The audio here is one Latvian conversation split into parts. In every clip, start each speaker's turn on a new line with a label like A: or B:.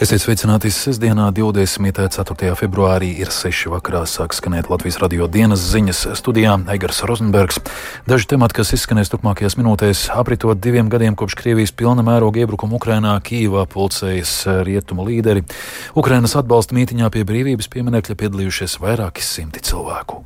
A: Esiet sveicināti sestdienā, 24. februārī, ir 6. vakarā sāk skanēt Latvijas radio dienas ziņas studijā Eigars Rozenbergs. Daži temati, kas izskanēs turpmākajās minūtēs, apritot diviem gadiem kopš Krievijas pilna mēroga iebrukuma Ukrainā, Kīvā pulcējas rietumu līderi. Ukrainas atbalsta mītiņā pie brīvības pieminekļa piedalījušies vairāki simti cilvēku.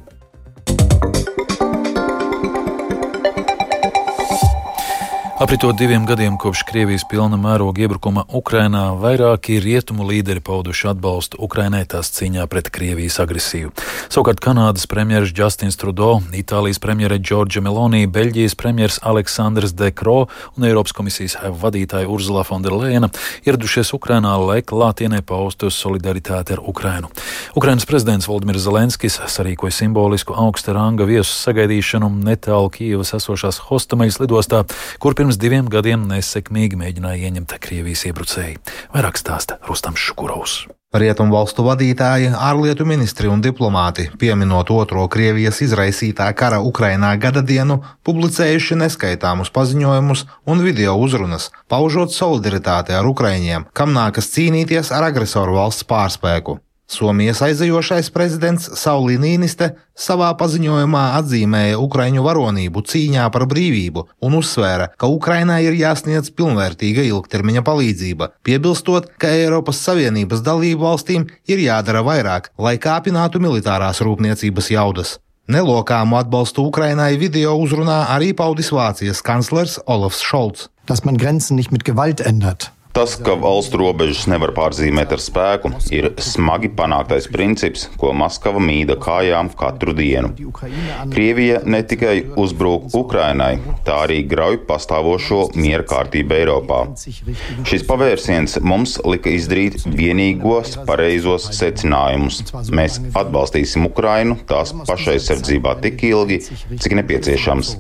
A: Apritot diviem gadiem kopš Krievijas pilna mēroga iebrukuma Ukrainā, vairāki rietumu līderi pauduši atbalstu Ukrainai tās cīņā pret Krievijas agresiju. Savukārt Kanādas premjeras Justins Trudeau, Itālijas premjere Džordža Meloni, Beļģijas premjeras Aleksandrs De Croo un Eiropas komisijas vadītāja Urzula Fonderleina ieradušies Ukrainā, lai klātienē paustu solidaritāti ar Ukrainu. Ukrainas prezidents Valdimirs Zelenskis sarīkoja simbolisku augsta ranga viesu sagaidīšanu netālu Kīvas esošās Hostameļas lidostā, kur pirms diviem gadiem nesekmīgi mēģināja ieņemt Krievijas iebrucēji. Vairāk stāsta Rustams Šukurovs.
B: Rietumu valstu vadītāji, ārlietu ministri un diplomāti, pieminot otro Krievijas izraisītā kara Ukrainā gada dienu, publicējuši neskaitāmus paziņojumus un video uzrunas, paužot solidaritāti ar Ukraiņiem, kam nākas cīnīties ar agresoru valsts pārspēku. Somijas aizejošais prezidents Saulī Nīniste savā paziņojumā atzīmēja Ukraiņu varonību cīņā par brīvību un uzsvēra, ka Ukrainai ir jāsniedz pilnvērtīga ilgtermiņa palīdzība, piebilstot, ka Eiropas Savienības dalību valstīm ir jādara vairāk, lai kāpinātu militārās rūpniecības jaudas. Nelokāmu atbalstu Ukrainai video uzrunā arī paudis Vācijas kanclers Olafs Šolts.
C: Dass man Grenzen nicht mit Gewalt ändert.
D: Tas, ka valstu robežas nevar pārzīmēt ar spēku, ir smagi panāktais princips, ko Maskava mīda kājām katru dienu. Krievija ne tikai uzbrūk Ukrainai, tā arī grauj pastāvošo miera kārtību Eiropā. Šis pavērsiens mums lika izdarīt vienīgos pareizos secinājumus. Mēs atbalstīsim Ukrainu tās pašaizsardzībā tik ilgi, cik nepieciešams.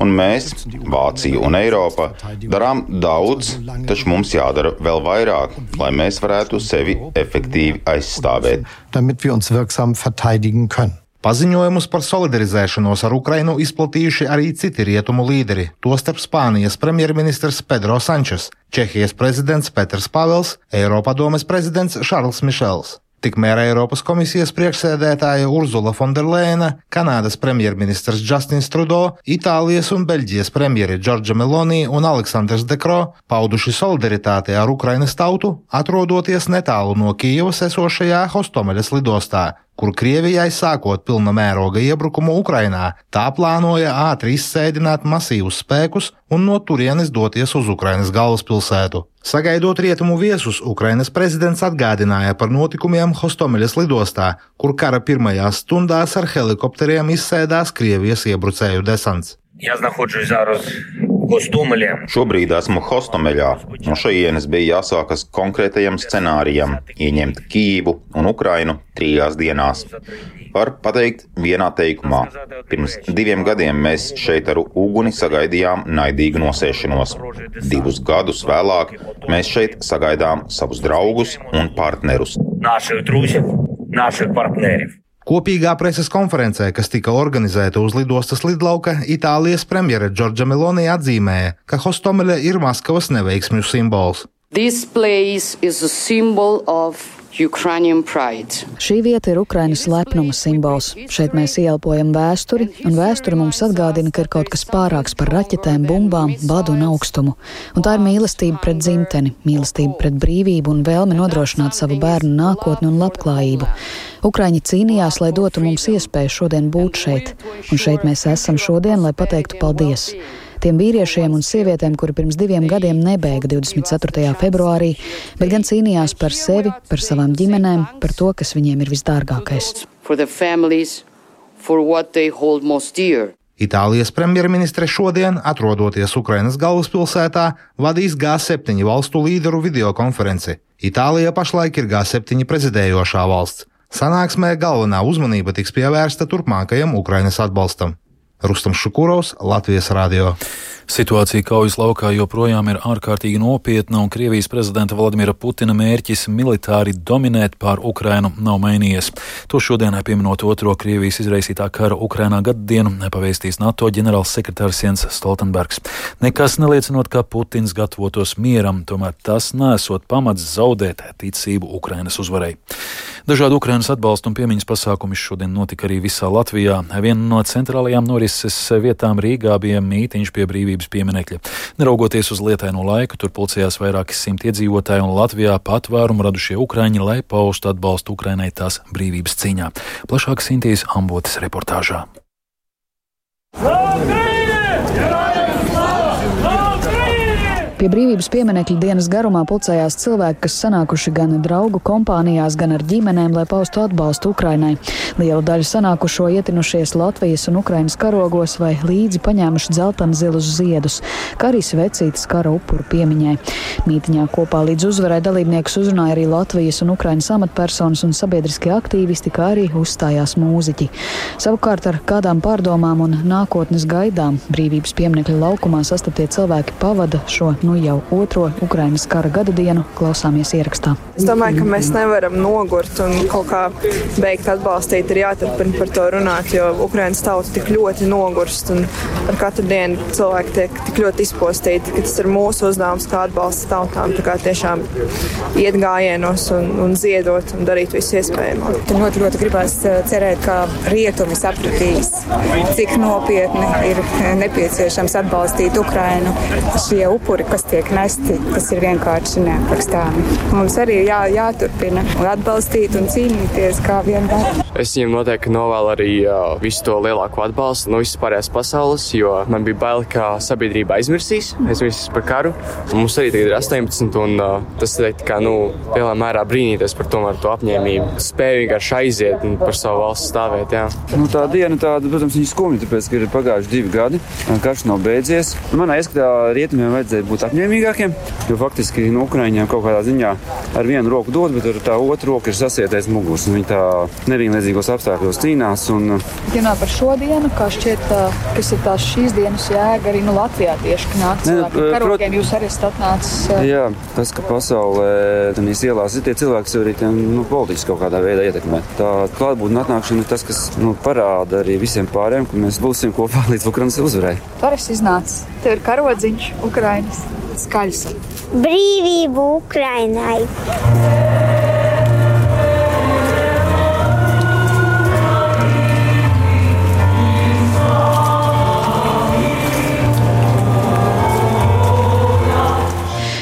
D: Un mēs, Vācija un Eiropa, darām daudz, taču mums jādara vēl vairāk, lai mēs varētu sevi efektīvi aizstāvēt.
B: Paziņojumus par solidarizēšanos ar Ukrainu izplatījuši arī citi rietumu līderi, tostarp Spānijas premjerministrs Pedro Sančes, Čehijas prezidents Petrs Pavels, Eiropadomes prezidents Šarls Mišels. Tikmēr Eiropas komisijas priekšsēdētāja Urzula Fonderleina, Kanādas premjerministrs Justins Trudeau, Itālijas un Beļģijas premjeri Džordža Meloni un Aleksandrs Dekro pauduši solidaritāti ar Ukrainas tautu, atrodoties netālu no Kijavas esošajā Hostomeļas lidostā, kur Krievijai sākot pilna mēroga iebrukumu Ukrainā, tā plānoja ātri izsēdināt masīvus spēkus un no turienes doties uz Ukrainas galvaspilsētu. Sagaidot rietumu viesus, Ukrainas prezidents atgādināja par notikumiem Hostomeļas lidostā, kur kara pirmajās stundās ar helikopteriem izsēdās Krievijas iebrucēju desants.
E: Я знаходжусь зараз Гостомелі.
D: Šobrīd esmu Hostomeļā. No šejienes bija jāsākas konkrētajam scenārijam - ieņemt Kīvu un Ukrainu trijās dienās. Var pateikt vienā teikumā. Pirms diviem gadiem mēs šeit ar uguni sagaidījām naidīgu nosēšanos. Divus gadus vēlāk mēs šeit sagaidām savus draugus un partnerus.
E: Naši draugi, naši partneri.
B: Kopīgā preses konferencē, kas tika organizēta uz lidostas lidlauka, Itālijas premjere Džordža Meloni atzīmēja, ka Hostomeļa ir Maskavas neveiksmju simbols.
F: This place is a symbol of
G: Šī vieta ir Ukrainas lepnuma simbols. Šeit mēs ieelpojam vēsturi, un vēsture mums atgādina, ka ir kaut kas pārāks par raķetēm, bumbām, badu un augstumu. Un tā ir mīlestība pret dzimteni, mīlestība pret brīvību un vēlme nodrošināt savu bērnu nākotni un labklājību. Ukraiņi cīnījās, lai dotu mums iespēju šodien būt šeit, un šeit mēs esam šodien, lai pateiktu paldies tiem vīriešiem un sievietēm, kuri pirms diviem gadiem nebēga 24. februārī, bet gan cīnījās par sevi, par savām ģimenēm, par to, kas viņiem ir visdārgākais.
B: Itālijas premjerministre šodien, atrodoties Ukrainas galvaspilsētā, vadīs G7 valstu līderu videokonferenci. Itālija pašlaik ir G7 prezidējošā valsts. Sanāksmē galvenā uzmanība tiks pievērsta turpmākajam Ukrainas atbalstam. Rustam Šukurovs, Latvijas radio.
A: Situācija kaujas laukā joprojām ir ārkārtīgi nopietna, un Krievijas prezidenta Vladimira Putina mērķis militāri dominēt pār Ukrainu nav mainījies. To šodienai pieminot otro Krievijas izraisītā kara Ukrainā gadu dienu, nepavēstīs NATO ģenerāls sekretārs Jens Stoltenbergs. Nekas neliecinot, ka Putins gatavotos mieram, tomēr tas nesot pamats zaudēt ticību Ukrainas uzvarai. Dažādi Ukrainas atbalsta un piemiņas pasākumi šodien notika arī visā Latvijā. Viena no centrālajām norises vietām Rīgā bija mītiņš pie brīvības pieminekļa. Neraugoties uz lietaino laiku, tur pulcējās vairāki simti iedzīvotāji un Latvijā patvērumu radušie Ukraiņi, lai paustu atbalstu Ukrainai tās brīvības cīņā. Plašāk Sintīs Ambotas reportāžā. Latvija!
G: Pie brīvības pieminekļa dienas garumā pulcējās cilvēki, kas sanākuši gan draugu kompānijās, gan ar ģimenēm, lai paustu atbalstu Ukrainai. Liela daļa sanākušo ietinušies Latvijas un Ukrainas karogos vai līdzi paņēmuši dzeltenu zilus ziedus, kā arī svecītas kara upuru piemiņai. Mītiņā kopā līdz uzvarai dalībniekus uzrunāja arī Latvijas un Ukrainas amatpersonas un sabiedriskie aktīvisti, kā arī uzstājās mūziķi. Savukārt ar kādām pārdomām un nākotnes gaidām brīvības pieminekļa laukumā sastaptie cilvēki pavada šo nu jau otro Ukrainas kara gada dienu klausāmies ierakstā.
H: Es domāju, ka mēs nevaram nogurt un kaut kā beigt atbalstīt. Ir jāturpina par to runāt, jo Ukrainas tauta tik ļoti nogurst un ar katru dienu cilvēki tiek tik ļoti izpostīti, ka tas ir mūsu uzdevums kā atbalsta tautām. Tā kā tiešām iet gājienos un, un ziedot un darīt visu iespējamo.
I: Tur ļoti, ļoti gribās eh, cerēt, ka rietumi sapratīs, cik nopietni ir nepieciešams atbalstīt Ukrainu. Šie upuri, kas kas tiek nesti, tas ir vienkārši neaprakstāmi. Mums arī jā, jāturpina atbalstīt un cīnīties kā vienmēr.
J: Es viņiem noteikti novēlu arī uh, visu to lielāko atbalstu no visas pārējās pasaules, jo man bija bail, ka sabiedrība aizmirsīs, aizmirsīs par karu. Un mums arī ir 18, un uh, tas teikt, kā, nu, lielā mērā brīnīties par tomēr to apņēmību. Spēju vienkārši aiziet un par savu valsts stāvēt. Jā.
K: Nu, tā diena, tāda, protams, ir skumja, tāpēc, ka ir pagājuši divi gadi, karš nav beidzies. Manā ieskatā rietumiem vajadzēja būt apņēmīgākiem, jo faktiski no nu, Ukraiņiem kaut kādā ziņā ar vienu roku dod, bet ar tā otru roku ir sasietais muguras. Viņi tā nevienlīdzīgos apstākļos cīnās. Un...
G: Runā par šo dienu, kā šķiet, kas ir tās šīs dienas jēga arī nu, Latvijā tieši, nāk cilvēki. Karogiem jūs arī esat atnācis.
K: Jā, tas, ka pasaulē tenīs ielās ir tie cilvēki, arī tiem, nu, politiski kaut kādā veidā ietekmē. Tā klātbūtne atnākšana ir tas, kas nu, parāda arī visiem pārējiem, ka mēs būsim kopā līdz Ukrainas uzvarai.
G: Tur es iznācu. Tev ir karodziņš Ukrainas skaļs.
L: Brīvību Ukrainai!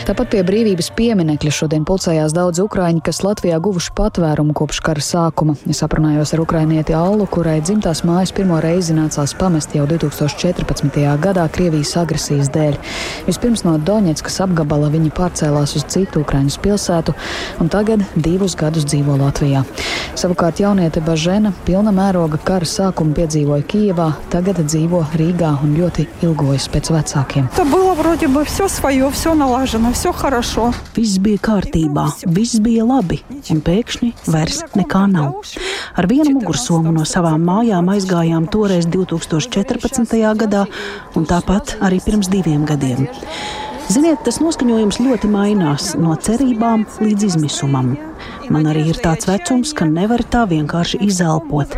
G: Tāpat pie brīvības pieminekļa šodien pulcējās daudz ukrāņi, kas Latvijā guvuši patvērumu kopš kara sākuma. Es aprunājos ar ukrainieti Allu, kurai dzimtās mājas pirmo reizi nācās pamest jau 2014. gadā Krievijas agresijas dēļ. Vispirms no Doņetskas apgabala viņa pārcēlās uz citu Ukraiņas pilsētu un tagad divus gadus dzīvo Latvijā. Savukārt jauniete Bažena pilna mēroga kara sākumu piedzīvoja Kijevā, tagad dzīvo Rīgā un ļoti ilgojas pēc vecākiem.
M: Tā bija, protams, viss, jau, viss nalāžano.
N: Viss bija kārtībā, viss bija labi, un pēkšņi vairs nekā nav. Ar vienu mugursomu no savām mājām aizgājām toreiz 2014. gadā, un tāpat arī pirms diviem gadiem. Ziniet, tas noskaņojums ļoti mainās no cerībām līdz izmisumam. Man arī ir tāds vecums, ka nevar tā vienkārši izelpot.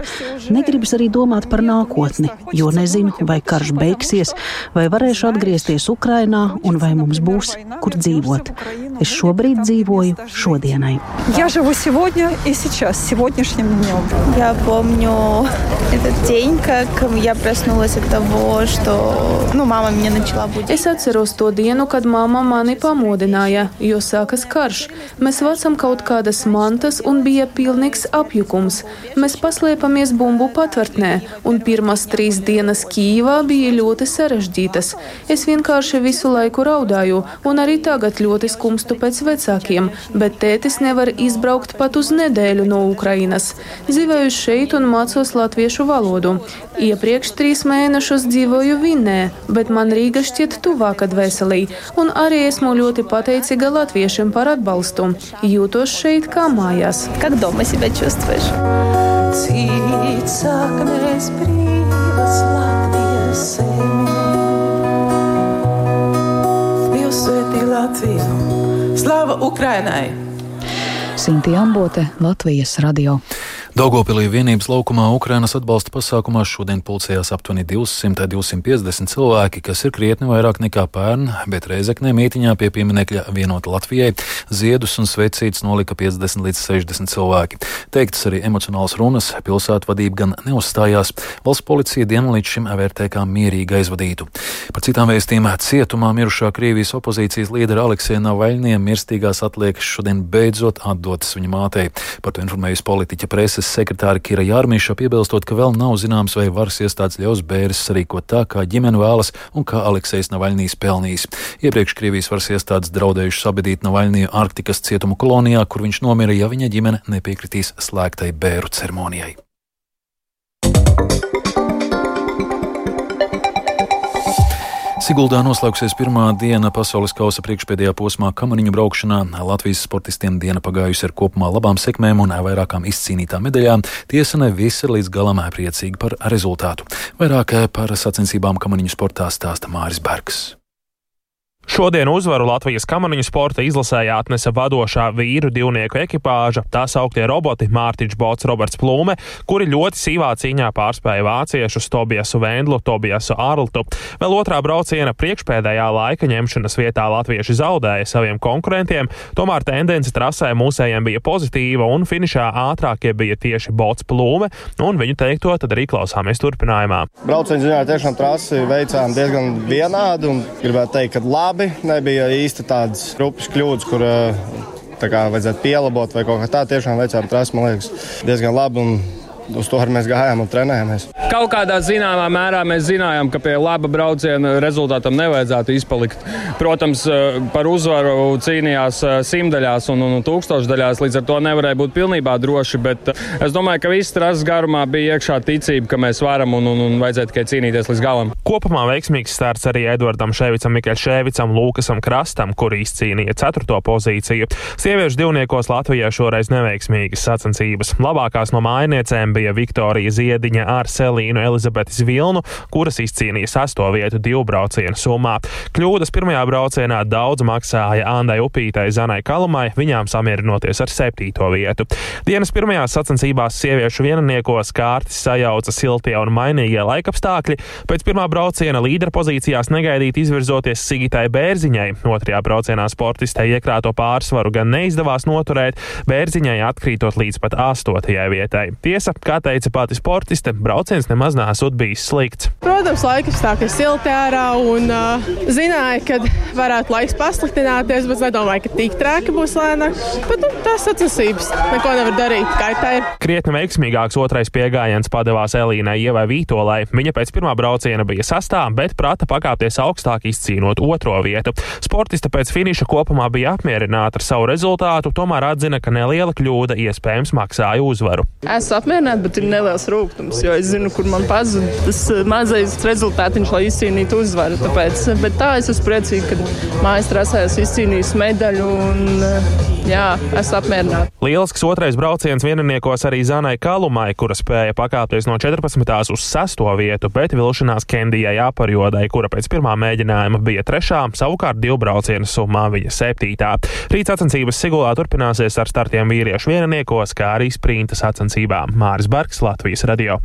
N: Negribas arī domāt par nākotni, jo nezinu, vai karš beigsies, vai varēšu atgriezties Ukrainā un vai mums būs kur dzīvot. Es šobrīd dzīvoju šodienai.
M: Я живу сегодня и сейчас, сегодняшним днем.
O: Я помню этот день, как я проснулась от того, что ну, мама меня начала будить.
P: Es atceros to dienu, kad mamma mani pamodināja, jo sākas karš. Mēs vācam kaut kādas mājas mantas un bija pilnīgs apjukums. Mēs paslēpamies bumbu patvērtnē, un pirmās trīs dienas Kīvā bija ļoti sarežģītas. Es vienkārši visu laiku raudāju, un arī tagad ļoti skumstu pēc vecākiem, bet tētis nevar izbraukt pat uz nedēļu no Ukrainas. Dzīvoju šeit un mācos latviešu valodu. Iepriekš trīs mēnešus dzīvoju Vinnē, bet man Rīga šķiet tuvāka dvēselī, un arī esmu ļoti pateicīga latviešiem par atbalstu. Jūtos šeit kā mājās.
O: Как дома себя чувствуешь? Cīt saknēs brīvas Latvijas zemes.
Q: Latviju! Slava Ukrainai!
G: Sinti Ambote, Latvijas radio.
A: Daugopilī vienības laukumā Ukrainas atbalsta pasākumā šodien pulcējās aptuveni 200-250 cilvēki, kas ir krietni vairāk nekā pērn, bet Reizeknē mītiņā pie pieminekļa vienota Latvijai ziedus un svecītas nolika 50 līdz 60 cilvēki. Teiktas arī emocionāls runas, pilsētu vadība gan neuzstājās, valsts policija dienu līdz šim vērtē kā mierīgi aizvadītu. Par citām vēstījumiem cietumā mirušā Krievijas opozīcijas līdera Aleksēna Navaļnie mirstīgās atliekas šodien beidzot atdotas viņa mātei. Par to informējusi politiķa presa preses sekretāra Kira Jārmīša piebilstot, ka vēl nav zināms, vai varas iestādes ļaus bērns sarīkot tā, kā ģimene vēlas un kā Aleksējs Navaļnīs pelnījis. Iepriekš Krievijas varas iestādes draudējuši sabedīt Navaļniju Arktikas cietumu kolonijā, kur viņš nomira, ja viņa ģimene nepiekritīs slēgtai bēru ceremonijai. Siguldā noslēgsies pirmā diena pasaules kausa priekšpēdējā posmā kamaniņu braukšanā. Latvijas sportistiem diena pagājusi ar kopumā labām sekmēm un vairākām izcīnītām medaļām. Tiesa ne visi ir līdz galam priecīgi par rezultātu. Vairāk par sacensībām kamaniņu sportā stāsta Māris Bergs.
R: Šodien uzvaru Latvijas kamaniņu sporta izlasē atnesa vadošā vīru divnieku ekipāža, tā sauktie roboti Mārtiņš Bots, Roberts Plūme, kuri ļoti sīvā cīņā pārspēja vāciešus Tobiasu Vendlu, Tobiasu Arltu. Vēl otrā brauciena priekšpēdējā laika ņemšanas vietā latvieši zaudēja saviem konkurentiem, tomēr tendence trasē mūsējiem bija pozitīva un finišā ātrākie bija tieši Bots Plūme, un viņu teikto tad arī klausāmies turpinājumā.
S: Brauciena ziņā tiešām trasi veicām diezgan vienādi un gribētu teikt, ka labi labi. Nebija īsti tādas rupas kļūdas, kur eh, kā, vajadzētu pielabot vai kaut kā tāda. Tiešām veicām trasi, man liekas, diezgan labi. Un uz to arī mēs gājām un trenējāmies.
T: Kaut kādā zināmā mērā mēs zinājām, ka pie laba brauciena rezultātam nevajadzētu izpalikt. Protams, eh, par uzvaru cīnījās eh, simtaļās un, un tūkstošdaļās, līdz ar to nevarēja būt pilnībā droši. Bet eh, es domāju, ka viss trases garumā bija iekšā ticība, ka mēs varam un, un, un vajadzēja tikai cīnīties līdz galam.
R: Kopumā veiksmīgs starts arī Edvardam Ševicam, Mikaļševicam, Lūkasam Krastam, kur izcīnīja ceturto pozīciju. Sieviešu divniekos Latvijā šoreiz neveiksmīgas sacensības. Labākās no mājniecēm bija bija Viktorija Ziediņa ar Selīnu Elizabetes Vilnu, kuras izcīnīja sesto vietu divu braucienu summā. Kļūdas pirmajā braucienā daudz maksāja Andai Upītai Zanai Kalumai, viņām samierinoties ar septīto vietu. Dienas pirmajās sacensībās sieviešu vienaniekos kārtas sajauca siltie un mainīgie laikapstākļi. Pēc pirmā brauciena līderpozīcijās negaidīt izvirzoties Sigitai Bērziņai. Otrajā braucienā sportistei iekrāto pārsvaru gan neizdevās noturēt, Bērziņai atkrītot līdz pat astotajai vietai. Tiesa, Kā teica pati sportiste, brauciens nemaz nesot bijis slikts.
U: Protams, laika apstākļi ir silti ārā un uh, zināja, ka varētu laiks pasliktināties, bet nedomāju, ka tik trāki būs lēnāk. Bet nu, tās sacensības neko nevar darīt. Kaitē ir.
R: Krietni veiksmīgāks otrais piegājiens padevās Elīnai Ievai Vītolai. Viņa pēc pirmā brauciena bija sastā, bet prata pakāpties augstāk izcīnot otro vietu. Sportiste pēc finiša kopumā bija apmierināta ar savu rezultātu, tomēr atzina, ka neliela kļūda iespējams maksāja uzvaru.
U: Esmu apmierināta bet ir neliels rūkums, jo es zinu, kur man pazuda tas eh, mazais rezultātiņš, lai izcīnītu uzvaru. Tāpēc, eh, bet tā es esmu priecīga, ka mājas trasē esmu izcīnījis medaļu un eh, jā, esmu apmierināta.
R: Lielisks otrais brauciens vieniniekos arī Zanai Kalumai, kura spēja pakāpties no 14. uz 6. vietu, bet vilšanās Kendijai Aparjodai, kura pēc pirmā mēģinājuma bija trešā, savukārt divu braucienu summā viņa septītā. Rīt sacensības Sigulā turpināsies ar startiem vīriešu vieniniekos, kā arī sprinta sacensībām. Māris Bergs, Latvijas radio.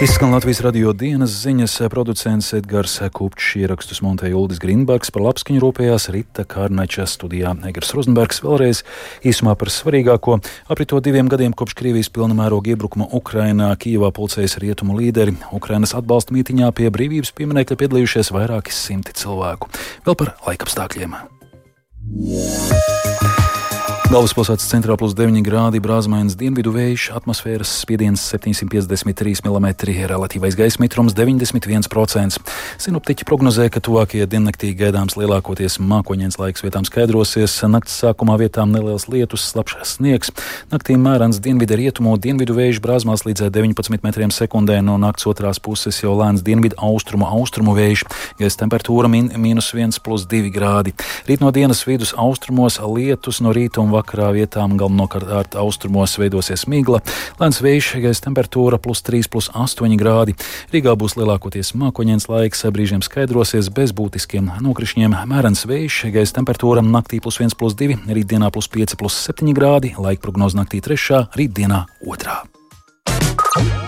A: Izskan Latvijas radio dienas ziņas producents Edgars Kupčs, ierakstus montēja Uldis Grīnbergs, par labskaņu rūpējās Rita Kārnača studijā Egers Rozenbergs. Vēlreiz īsumā par svarīgāko. Aprito diviem gadiem kopš Krievijas pilna mēroga iebrukuma Ukrainā Kijavā pulcējas rietumu līderi. Ukrainas atbalsta mītiņā pie brīvības pieminekļa piedalījušies vairāki simti cilvēku. Vēl par laikapstākļiem. Yeah. Galvaspilsētas centrā plus 9 grādi brāzmainas dienvidu vējš, atmosfēras spiediens 753 mm, relatīvais gaisa mitrums 91%. Sinoptiķi prognozē, ka tuvākajā diennaktī gaidāms lielākoties mākoņdienas laiks vietām skaidrosies, nakts sākumā vietām neliels lietus, slapjš sniegs, naktī mērens dienvidu rietumu, dienvidu vējš brāzmās līdz 19 metriem sekundē, no nakts otrās puses jau lēns dienvidu austrumu austrumu vējš, gaisa temperatūra min, minus 1 plus 2 grādi. Rīt no dienas vidus austrumos lietus no rīta un vakarā vietām galvenokārt austrumos veidosies migla. Lēns vējš, gaisa temperatūra plus 3, plus 8 grādi. Rīgā būs lielākoties mākoņdienas laiks, brīžiem skaidrosies bez būtiskiem nokrišņiem. Mērens vējš, gaisa temperatūra naktī plus 1, plus 2, rītdienā plus 5, plus 7 grādi, laika prognoze naktī 3, rītdienā 2.